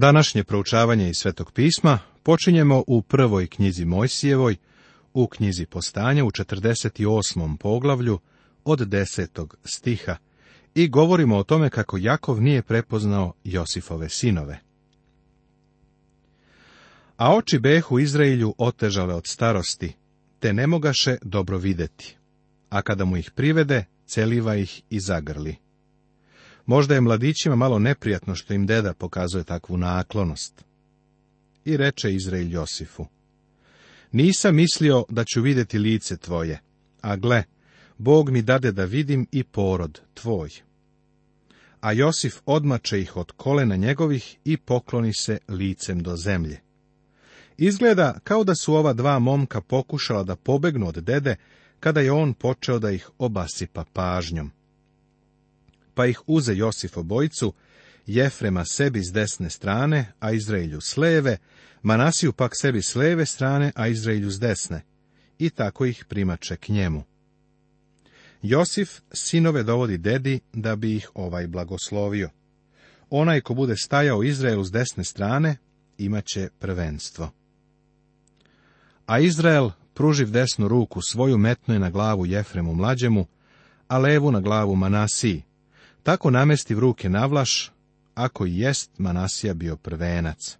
Današnje proučavanje iz Svetog pisma počinjemo u prvoj knjizi Mojsijevoj, u knjizi postanja u 48. poglavlju od 10. stiha i govorimo o tome kako Jakov nije prepoznao Josifove sinove. A oči behu izraelju otežale od starosti, te ne mogaše dobro vidjeti, a kada mu ih privede, celiva ih i zagrli. Možda je mladićima malo neprijatno što im deda pokazuje takvu naklonost. I reče Izrael Josifu, nisam mislio da ću vidjeti lice tvoje, a gle, Bog mi dade da vidim i porod tvoj. A Josif odmače ih od kolena njegovih i pokloni se licem do zemlje. Izgleda kao da su ova dva momka pokušala da pobegnu od dede, kada je on počeo da ih obasipa pažnjom pa ih uze Josif obojicu, Jefrema sebi s desne strane, a Izraelju s leve, Manasiju pak sebi s leve strane, a Izraelju s desne, i tako ih primače k njemu. Josif sinove dovodi dedi da bi ih ovaj blagoslovio. Onaj ko bude stajao Izraelu s desne strane, imaće prvenstvo. A Izrael, pruživ desnu ruku svoju, metno je na glavu Jefremu mlađemu, a levu na glavu Manasiji, tako namestiv ruke navlaš, ako i jest Manasija bio prvenac.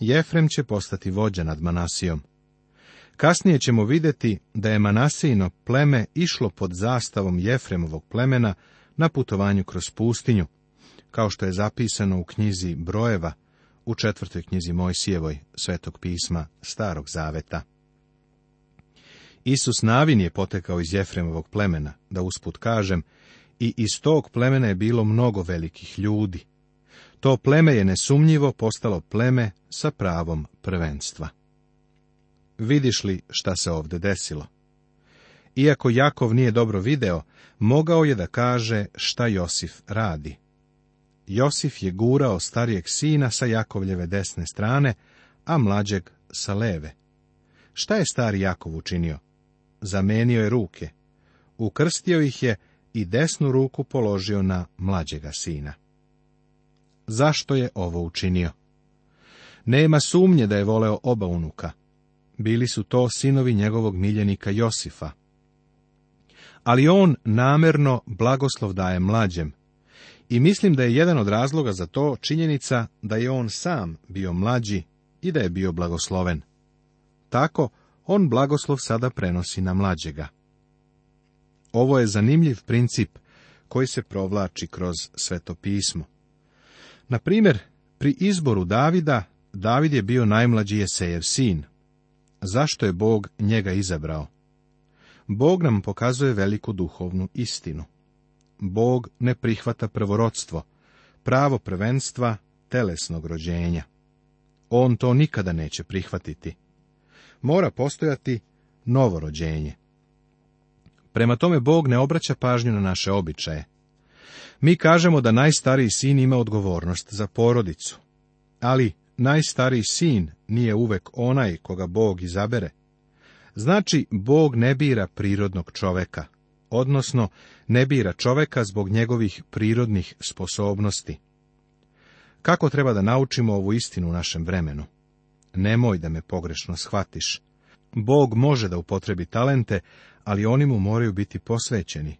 Jefrem će postati vođa nad Manasijom. Kasnije ćemo vidjeti da je Manasijino pleme išlo pod zastavom Jefremovog plemena na putovanju kroz pustinju, kao što je zapisano u knjizi Brojeva, u četvrtoj knjizi Mojsijevoj, Svetog pisma Starog Zaveta. Isus Navin je potekao iz Jefremovog plemena, da usput kažem, i iz tog plemena je bilo mnogo velikih ljudi. To pleme je nesumnjivo postalo pleme sa pravom prvenstva. Vidiš li šta se ovdje desilo? Iako Jakov nije dobro video, mogao je da kaže šta Josif radi. Josif je gurao starijeg sina sa Jakovljeve desne strane, a mlađeg sa leve. Šta je stari Jakov učinio? Zamenio je ruke. Ukrstio ih je i desnu ruku položio na mlađega sina. Zašto je ovo učinio? Nema sumnje da je voleo oba unuka. Bili su to sinovi njegovog miljenika Josifa. Ali on namerno blagoslov daje mlađem. I mislim da je jedan od razloga za to činjenica da je on sam bio mlađi i da je bio blagosloven. Tako, on blagoslov sada prenosi na mlađega. Ovo je zanimljiv princip koji se provlači kroz sveto pismo. Na primjer, pri izboru Davida, David je bio najmlađi Jesejev sin. Zašto je Bog njega izabrao? Bog nam pokazuje veliku duhovnu istinu. Bog ne prihvata prvorodstvo, pravo prvenstva telesnog rođenja. On to nikada neće prihvatiti. Mora postojati novo rođenje. Prema tome Bog ne obraća pažnju na naše običaje. Mi kažemo da najstariji sin ima odgovornost za porodicu. Ali najstariji sin nije uvek onaj koga Bog izabere. Znači, Bog ne bira prirodnog čoveka, odnosno ne bira čoveka zbog njegovih prirodnih sposobnosti. Kako treba da naučimo ovu istinu u našem vremenu? Nemoj da me pogrešno shvatiš. Bog može da upotrebi talente, ali oni mu moraju biti posvećeni.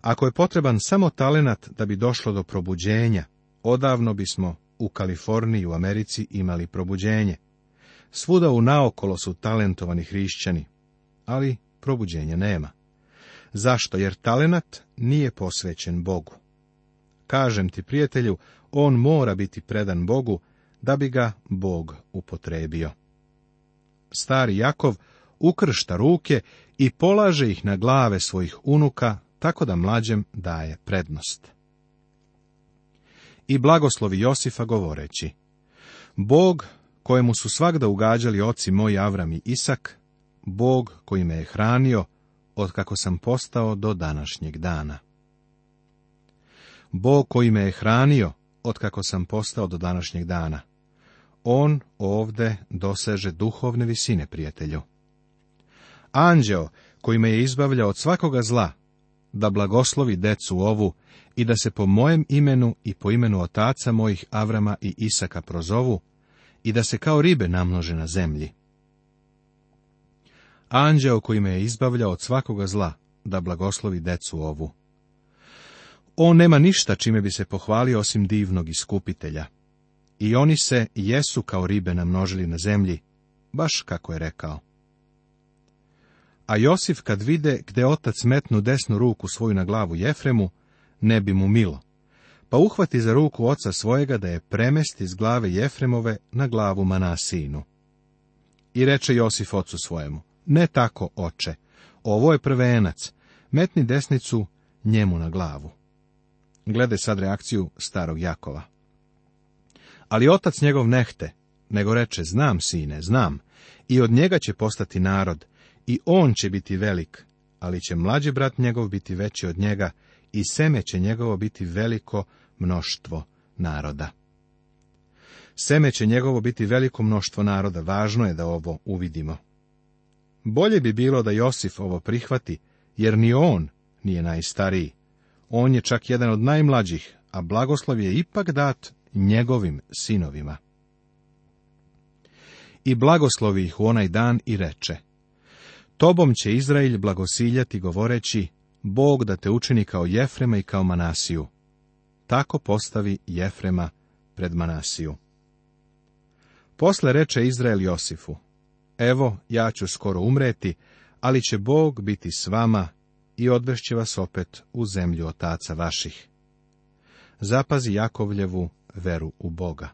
Ako je potreban samo talenat da bi došlo do probuđenja, odavno bismo u Kaliforniji u Americi imali probuđenje. Svuda u naokolo su talentovani hrišćani, ali probuđenja nema. Zašto? Jer talenat nije posvećen Bogu. Kažem ti, prijatelju, on mora biti predan Bogu, da bi ga Bog upotrebio. Stari Jakov ukršta ruke i polaže ih na glave svojih unuka, tako da mlađem daje prednost. I blagoslovi Josifa govoreći, Bog kojemu su svakda ugađali oci moji Avram i Isak, Bog koji me je hranio, od kako sam postao do današnjeg dana. Bog koji me je hranio, od kako sam postao do današnjeg dana. On ovde doseže duhovne visine, prijatelju anđeo koji me je izbavljao od svakoga zla, da blagoslovi decu ovu i da se po mojem imenu i po imenu otaca mojih Avrama i Isaka prozovu i da se kao ribe namnože na zemlji. Anđeo koji me je izbavljao od svakoga zla, da blagoslovi decu ovu. On nema ništa čime bi se pohvalio osim divnog iskupitelja. I oni se jesu kao ribe namnožili na zemlji, baš kako je rekao. A Josif kad vide gde otac metnu desnu ruku svoju na glavu Jefremu, ne bi mu milo. Pa uhvati za ruku oca svojega da je premesti iz glave Jefremove na glavu Manasinu. I reče Josif ocu svojemu, ne tako, oče, ovo je prvenac, metni desnicu njemu na glavu. Glede sad reakciju starog Jakova. Ali otac njegov nehte, nego reče, znam, sine, znam, i od njega će postati narod, i on će biti velik, ali će mlađi brat njegov biti veći od njega i seme će njegovo biti veliko mnoštvo naroda. Seme će njegovo biti veliko mnoštvo naroda, važno je da ovo uvidimo. Bolje bi bilo da Josif ovo prihvati, jer ni on nije najstariji. On je čak jedan od najmlađih, a blagoslov je ipak dat njegovim sinovima. I blagoslovi ih u onaj dan i reče, Tobom će Izrael blagosiljati govoreći, Bog da te učini kao Jefrema i kao Manasiju. Tako postavi Jefrema pred Manasiju. Posle reče Izrael Josifu, Evo, ja ću skoro umreti, ali će Bog biti s vama i odvešće vas opet u zemlju otaca vaših. Zapazi Jakovljevu veru u Boga.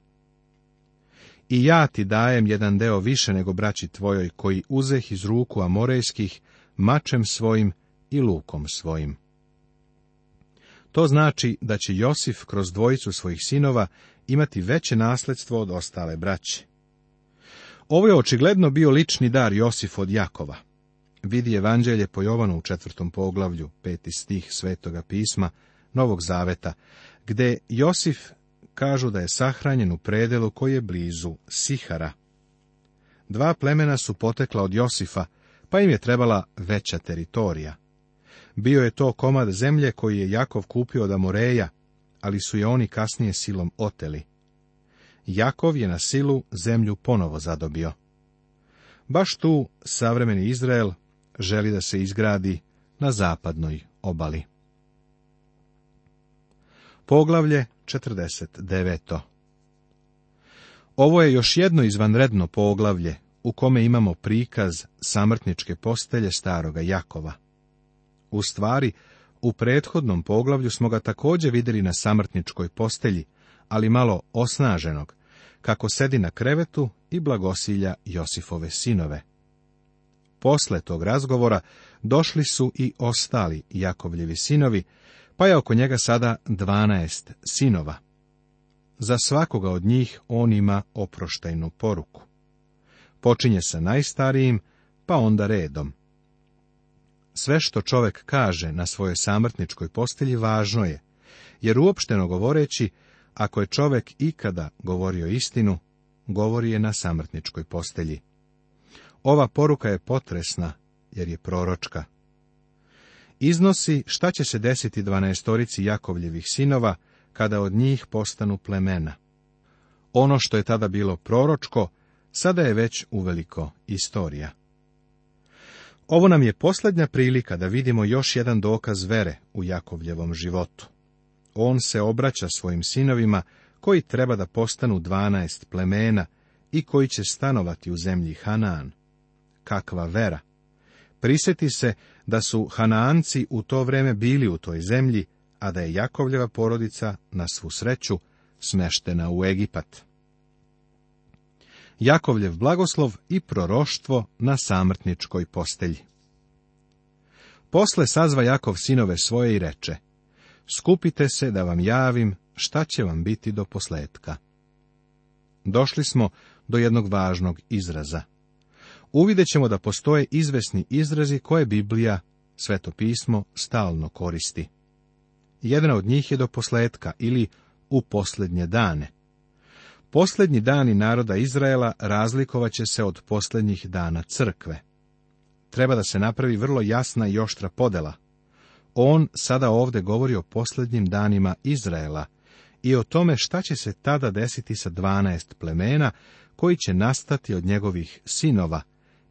I ja ti dajem jedan deo više nego braći tvojoj, koji uzeh iz ruku amorejskih, mačem svojim i lukom svojim. To znači da će Josif kroz dvojicu svojih sinova imati veće nasledstvo od ostale braće. Ovo je očigledno bio lični dar Josif od Jakova. Vidi evanđelje po Jovanu u četvrtom poglavlju, peti stih Svetoga pisma, Novog Zaveta, gde Josif kažu da je sahranjen u predelu koji je blizu Sihara. Dva plemena su potekla od Josifa, pa im je trebala veća teritorija. Bio je to komad zemlje koji je Jakov kupio od Amoreja, ali su je oni kasnije silom oteli. Jakov je na silu zemlju ponovo zadobio. Baš tu savremeni Izrael želi da se izgradi na zapadnoj obali. Poglavlje 49. Ovo je još jedno izvanredno poglavlje u kome imamo prikaz samrtničke postelje staroga Jakova. U stvari, u prethodnom poglavlju smo ga također vidjeli na samrtničkoj postelji, ali malo osnaženog, kako sedi na krevetu i blagosilja Josifove sinove. Posle tog razgovora došli su i ostali Jakovljevi sinovi, pa je oko njega sada dvanaest sinova. Za svakoga od njih on ima oproštajnu poruku. Počinje sa najstarijim, pa onda redom. Sve što čovek kaže na svojoj samrtničkoj postelji važno je, jer uopšteno govoreći, ako je čovek ikada govorio istinu, govori je na samrtničkoj postelji. Ova poruka je potresna, jer je proročka iznosi šta će se desiti dvanaestorici Jakovljevih sinova kada od njih postanu plemena. Ono što je tada bilo proročko, sada je već uveliko istorija. Ovo nam je posljednja prilika da vidimo još jedan dokaz vere u Jakovljevom životu. On se obraća svojim sinovima koji treba da postanu dvanaest plemena i koji će stanovati u zemlji Hanan. Kakva vera! Prisjeti se da su Hanaanci u to vrijeme bili u toj zemlji, a da je Jakovljeva porodica na svu sreću smeštena u Egipat. Jakovljev blagoslov i proroštvo na samrtničkoj postelji. Posle sazva Jakov sinove svoje i reče, skupite se da vam javim šta će vam biti do posletka. Došli smo do jednog važnog izraza uvidjet ćemo da postoje izvesni izrazi koje Biblija, sveto pismo, stalno koristi. Jedan od njih je do posletka ili u posljednje dane. Posljednji dani naroda Izraela razlikovat će se od posljednjih dana crkve. Treba da se napravi vrlo jasna i oštra podela. On sada ovdje govori o posljednjim danima Izraela i o tome šta će se tada desiti sa dvanaest plemena koji će nastati od njegovih sinova,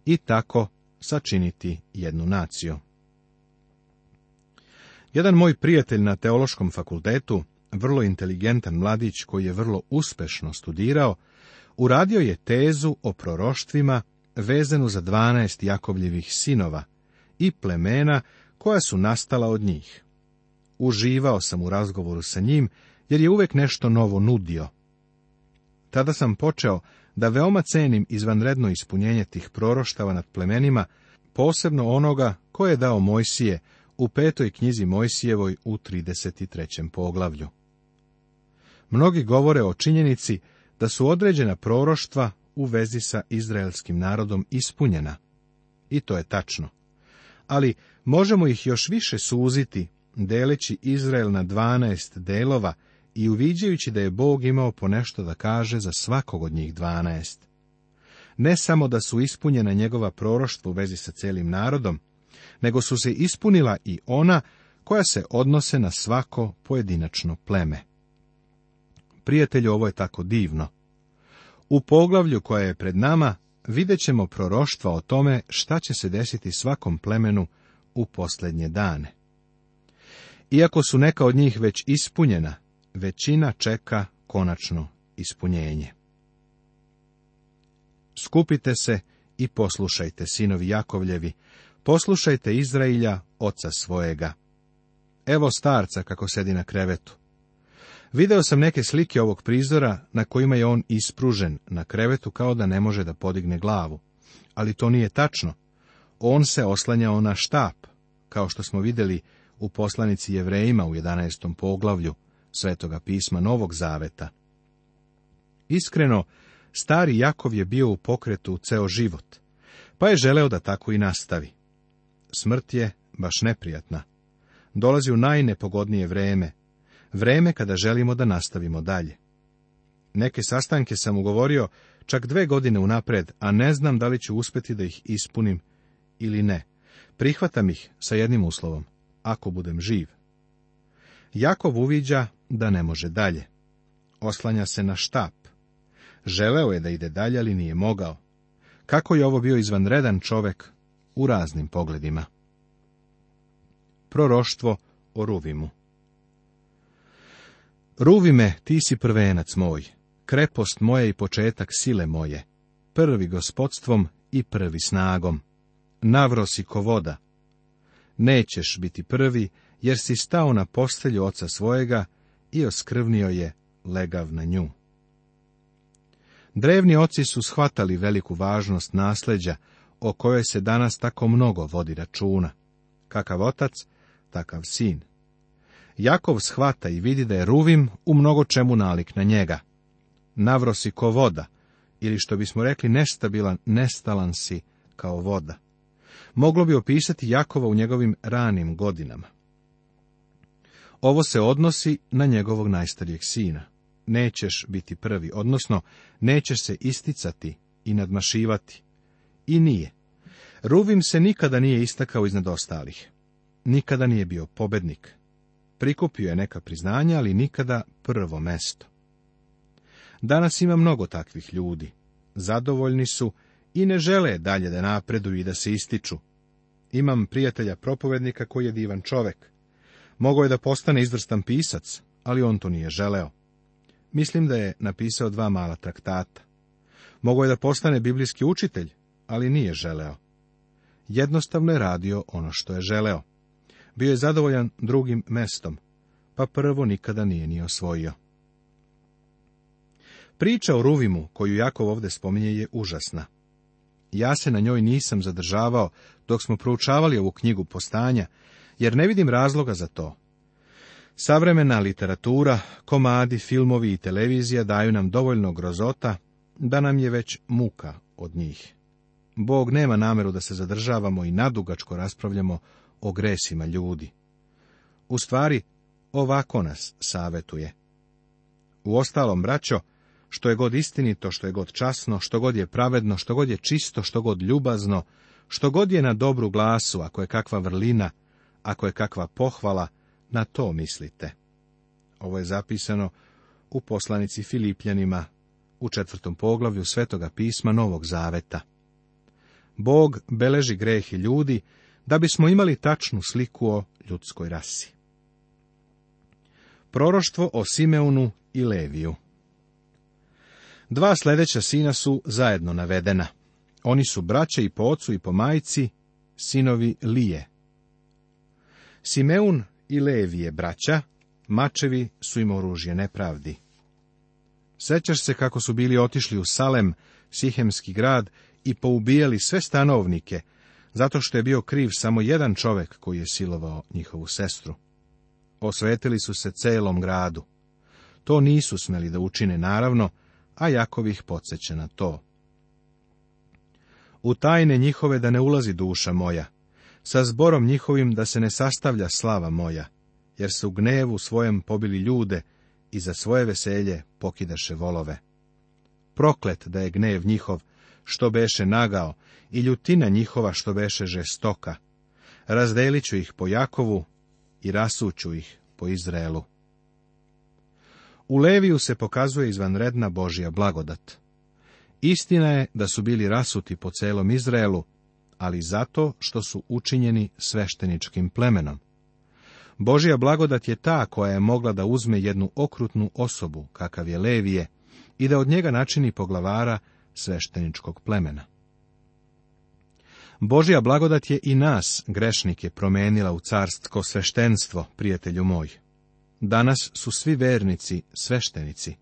i tako sačiniti jednu naciju. Jedan moj prijatelj na teološkom fakultetu, vrlo inteligentan mladić koji je vrlo uspešno studirao, uradio je tezu o proroštvima vezanu za dvanaest Jakovljivih sinova i plemena koja su nastala od njih. Uživao sam u razgovoru sa njim, jer je uvek nešto novo nudio. Tada sam počeo da veoma cenim izvanredno ispunjenje tih proroštava nad plemenima, posebno onoga koje je dao Mojsije u petoj knjizi Mojsijevoj u 33. poglavlju. Mnogi govore o činjenici da su određena proroštva u vezi sa izraelskim narodom ispunjena. I to je tačno. Ali možemo ih još više suziti, deleći Izrael na 12 delova, i uviđajući da je Bog imao ponešto da kaže za svakog od njih dvanaest. Ne samo da su ispunjena njegova proroštva u vezi sa celim narodom, nego su se ispunila i ona koja se odnose na svako pojedinačno pleme. Prijatelju, ovo je tako divno. U poglavlju koja je pred nama vidjet ćemo proroštva o tome šta će se desiti svakom plemenu u posljednje dane. Iako su neka od njih već ispunjena, većina čeka konačno ispunjenje. Skupite se i poslušajte, sinovi Jakovljevi, poslušajte Izrailja, oca svojega. Evo starca kako sedi na krevetu. Video sam neke slike ovog prizora na kojima je on ispružen na krevetu kao da ne može da podigne glavu. Ali to nije tačno. On se oslanjao na štap, kao što smo vidjeli u poslanici Jevrejima u 11. poglavlju, Svetoga pisma Novog Zaveta. Iskreno, stari Jakov je bio u pokretu ceo život, pa je želeo da tako i nastavi. Smrt je baš neprijatna. Dolazi u najnepogodnije vreme, vreme kada želimo da nastavimo dalje. Neke sastanke sam ugovorio čak dve godine unapred, a ne znam da li ću uspjeti da ih ispunim ili ne. Prihvatam ih sa jednim uslovom, ako budem živ. Jakov uviđa da ne može dalje. Oslanja se na štap. Želeo je da ide dalje, ali nije mogao. Kako je ovo bio izvanredan čovek u raznim pogledima. Proroštvo o Ruvimu Ruvime, ti si prvenac moj, krepost moje i početak sile moje, prvi gospodstvom i prvi snagom. Navrosi ko voda. Nećeš biti prvi, jer si stao na postelju oca svojega i oskrvnio je legav na nju. Drevni oci su shvatali veliku važnost nasleđa, o kojoj se danas tako mnogo vodi računa. Kakav otac, takav sin. Jakov shvata i vidi da je Ruvim u mnogo čemu nalik na njega. Navrosi ko voda, ili što bismo rekli nestabilan, nestalan si kao voda. Moglo bi opisati Jakova u njegovim ranim godinama. Ovo se odnosi na njegovog najstarijeg sina. Nećeš biti prvi, odnosno nećeš se isticati i nadmašivati. I nije. Ruvim se nikada nije istakao iznad ostalih. Nikada nije bio pobednik. Prikupio je neka priznanja, ali nikada prvo mesto. Danas ima mnogo takvih ljudi. Zadovoljni su i ne žele dalje da napreduju i da se ističu. Imam prijatelja propovednika koji je divan čovek. Mogao je da postane izvrstan pisac, ali on to nije želeo. Mislim da je napisao dva mala traktata. Mogao je da postane biblijski učitelj, ali nije želeo. Jednostavno je radio ono što je želeo. Bio je zadovoljan drugim mestom, pa prvo nikada nije ni osvojio. Priča o Ruvimu, koju Jakov ovde spominje, je užasna. Ja se na njoj nisam zadržavao dok smo proučavali ovu knjigu postanja, jer ne vidim razloga za to. Savremena literatura, komadi, filmovi i televizija daju nam dovoljno grozota da nam je već muka od njih. Bog nema nameru da se zadržavamo i nadugačko raspravljamo o gresima ljudi. U stvari, ovako nas savetuje. U ostalom, braćo, što je god istinito, što je god časno, što god je pravedno, što god je čisto, što god ljubazno, što god je na dobru glasu, ako je kakva vrlina, ako je kakva pohvala, na to mislite. Ovo je zapisano u poslanici Filipljanima u četvrtom poglavlju Svetoga pisma Novog Zaveta. Bog beleži grehi ljudi da bismo imali tačnu sliku o ljudskoj rasi. Proroštvo o Simeunu i Leviju Dva sljedeća sina su zajedno navedena. Oni su braće i po ocu i po majici, sinovi Lije, Simeun i Levije, braća, mačevi su im oružje nepravdi. Sećaš se kako su bili otišli u Salem, Sihemski grad, i poubijali sve stanovnike, zato što je bio kriv samo jedan čovek koji je silovao njihovu sestru. Osvetili su se celom gradu. To nisu smeli da učine, naravno, a Jakov ih podsjeća na to. U tajne njihove da ne ulazi duša moja, sa zborom njihovim da se ne sastavlja slava moja, jer su gnevu svojem pobili ljude i za svoje veselje pokidaše volove. Proklet da je gnev njihov, što beše nagao, i ljutina njihova što beše žestoka. Razdelit ću ih po Jakovu i rasuću ih po Izraelu. U Leviju se pokazuje izvanredna Božja blagodat. Istina je da su bili rasuti po celom Izraelu, ali zato što su učinjeni svešteničkim plemenom. Božja blagodat je ta koja je mogla da uzme jednu okrutnu osobu, kakav je Levije, i da od njega načini poglavara svešteničkog plemena. Božja blagodat je i nas, grešnike, promenila u carstko sveštenstvo, prijatelju moj. Danas su svi vernici sveštenici.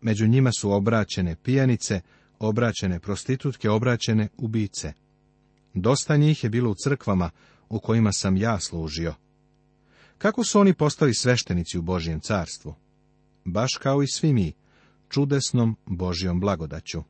Među njima su obraćene pijanice, obraćene prostitutke, obraćene ubice. Dosta njih je bilo u crkvama u kojima sam ja služio. Kako su oni postali sveštenici u Božjem carstvu? Baš kao i svi mi, čudesnom Božjom blagodaću.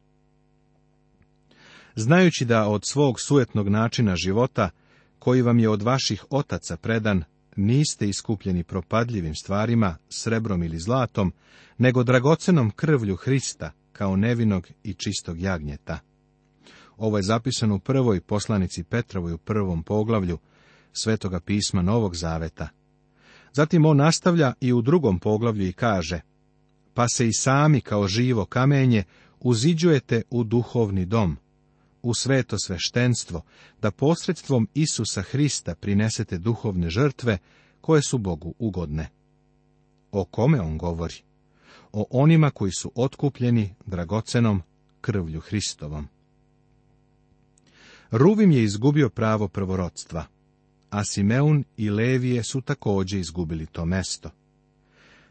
Znajući da od svog sujetnog načina života, koji vam je od vaših otaca predan, niste iskupljeni propadljivim stvarima, srebrom ili zlatom, nego dragocenom krvlju Hrista, kao nevinog i čistog jagnjeta. Ovo je zapisano u prvoj poslanici Petrovoj u prvom poglavlju Svetoga pisma Novog Zaveta. Zatim on nastavlja i u drugom poglavlju i kaže Pa se i sami kao živo kamenje uziđujete u duhovni dom, u sveto sveštenstvo, da posredstvom Isusa Hrista prinesete duhovne žrtve koje su Bogu ugodne. O kome on govori? O onima koji su otkupljeni dragocenom krvlju Hristovom. Ruvim je izgubio pravo prvorodstva, a Simeun i Levije su također izgubili to mesto.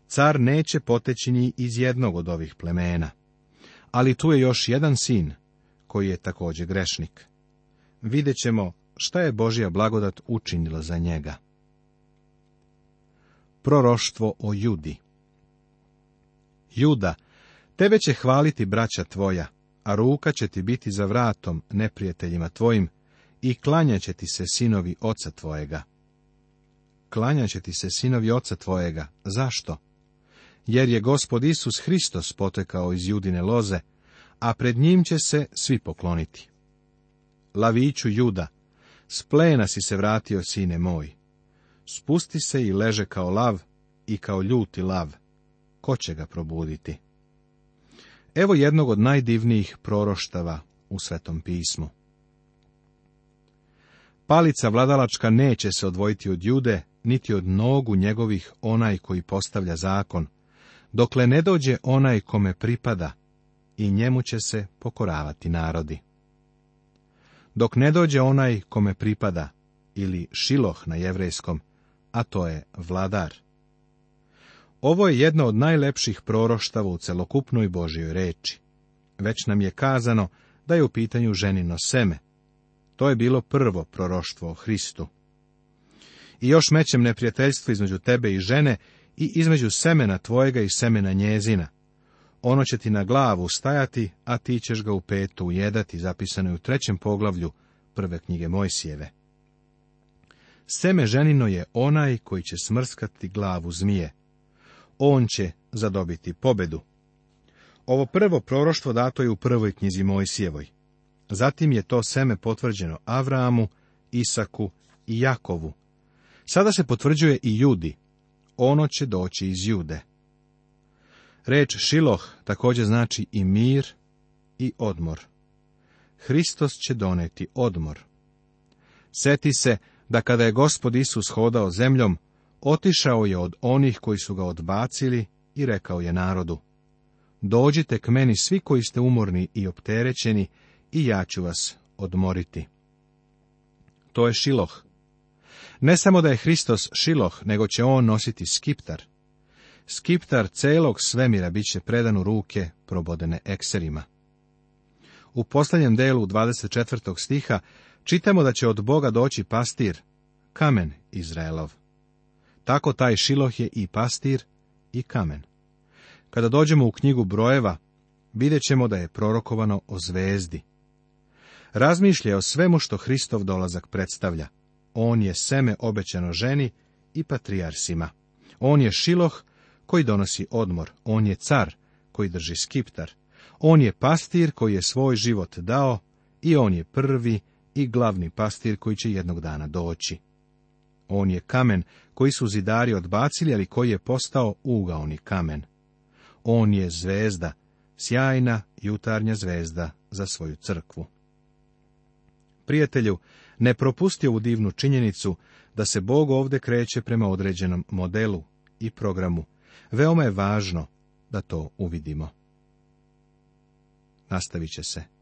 Car neće poteći ni iz jednog od ovih plemena. Ali tu je još jedan sin, koji je također grešnik. Videćemo ćemo šta je Božja blagodat učinila za njega. Proroštvo o Judi Juda, tebe će hvaliti braća tvoja, a ruka će ti biti za vratom neprijateljima tvojim, i klanja će ti se sinovi oca tvojega. Klanja će ti se sinovi oca tvojega. Zašto? Jer je gospod Isus Hristos potekao iz judine loze, a pred njim će se svi pokloniti. Laviću juda, s plena si se vratio, sine moj. Spusti se i leže kao lav i kao ljuti lav. Ko će ga probuditi? Evo jednog od najdivnijih proroštava u Svetom pismu. Palica vladalačka neće se odvojiti od jude, niti od nogu njegovih onaj koji postavlja zakon, dokle ne dođe onaj kome pripada, i njemu će se pokoravati narodi. Dok ne dođe onaj kome pripada, ili šiloh na jevrejskom, a to je vladar, ovo je jedno od najlepših proroštava u celokupnoj Božjoj reči. Već nam je kazano da je u pitanju ženino seme. To je bilo prvo proroštvo o Hristu. I još mećem neprijateljstvo između tebe i žene i između semena tvojega i semena njezina. Ono će ti na glavu stajati, a ti ćeš ga u petu ujedati, zapisano je u trećem poglavlju prve knjige Mojsijeve. Seme ženino je onaj koji će smrskati glavu zmije on će zadobiti pobedu. Ovo prvo proroštvo dato je u prvoj knjizi Mojsijevoj. Zatim je to seme potvrđeno Avramu, Isaku i Jakovu. Sada se potvrđuje i Judi. Ono će doći iz Jude. Reč Šiloh također znači i mir i odmor. Hristos će doneti odmor. Seti se da kada je gospod Isus hodao zemljom, otišao je od onih koji su ga odbacili i rekao je narodu, Dođite k meni svi koji ste umorni i opterećeni i ja ću vas odmoriti. To je Šiloh. Ne samo da je Hristos Šiloh, nego će on nositi skiptar. Skiptar celog svemira bit će predan u ruke probodene ekserima. U posljednjem delu 24. stiha čitamo da će od Boga doći pastir, kamen Izraelov. Tako taj Šiloh je i pastir i kamen. Kada dođemo u knjigu brojeva, vidjet ćemo da je prorokovano o zvezdi. Razmišlja o svemu što Hristov dolazak predstavlja. On je seme obećano ženi i patrijarsima. On je Šiloh koji donosi odmor. On je car koji drži skiptar. On je pastir koji je svoj život dao i on je prvi i glavni pastir koji će jednog dana doći. On je kamen koji su zidari odbacili, ali koji je postao ugaoni kamen. On je zvezda, sjajna jutarnja zvezda za svoju crkvu. Prijatelju, ne propusti ovu divnu činjenicu da se Bog ovde kreće prema određenom modelu i programu. Veoma je važno da to uvidimo. Nastavit će se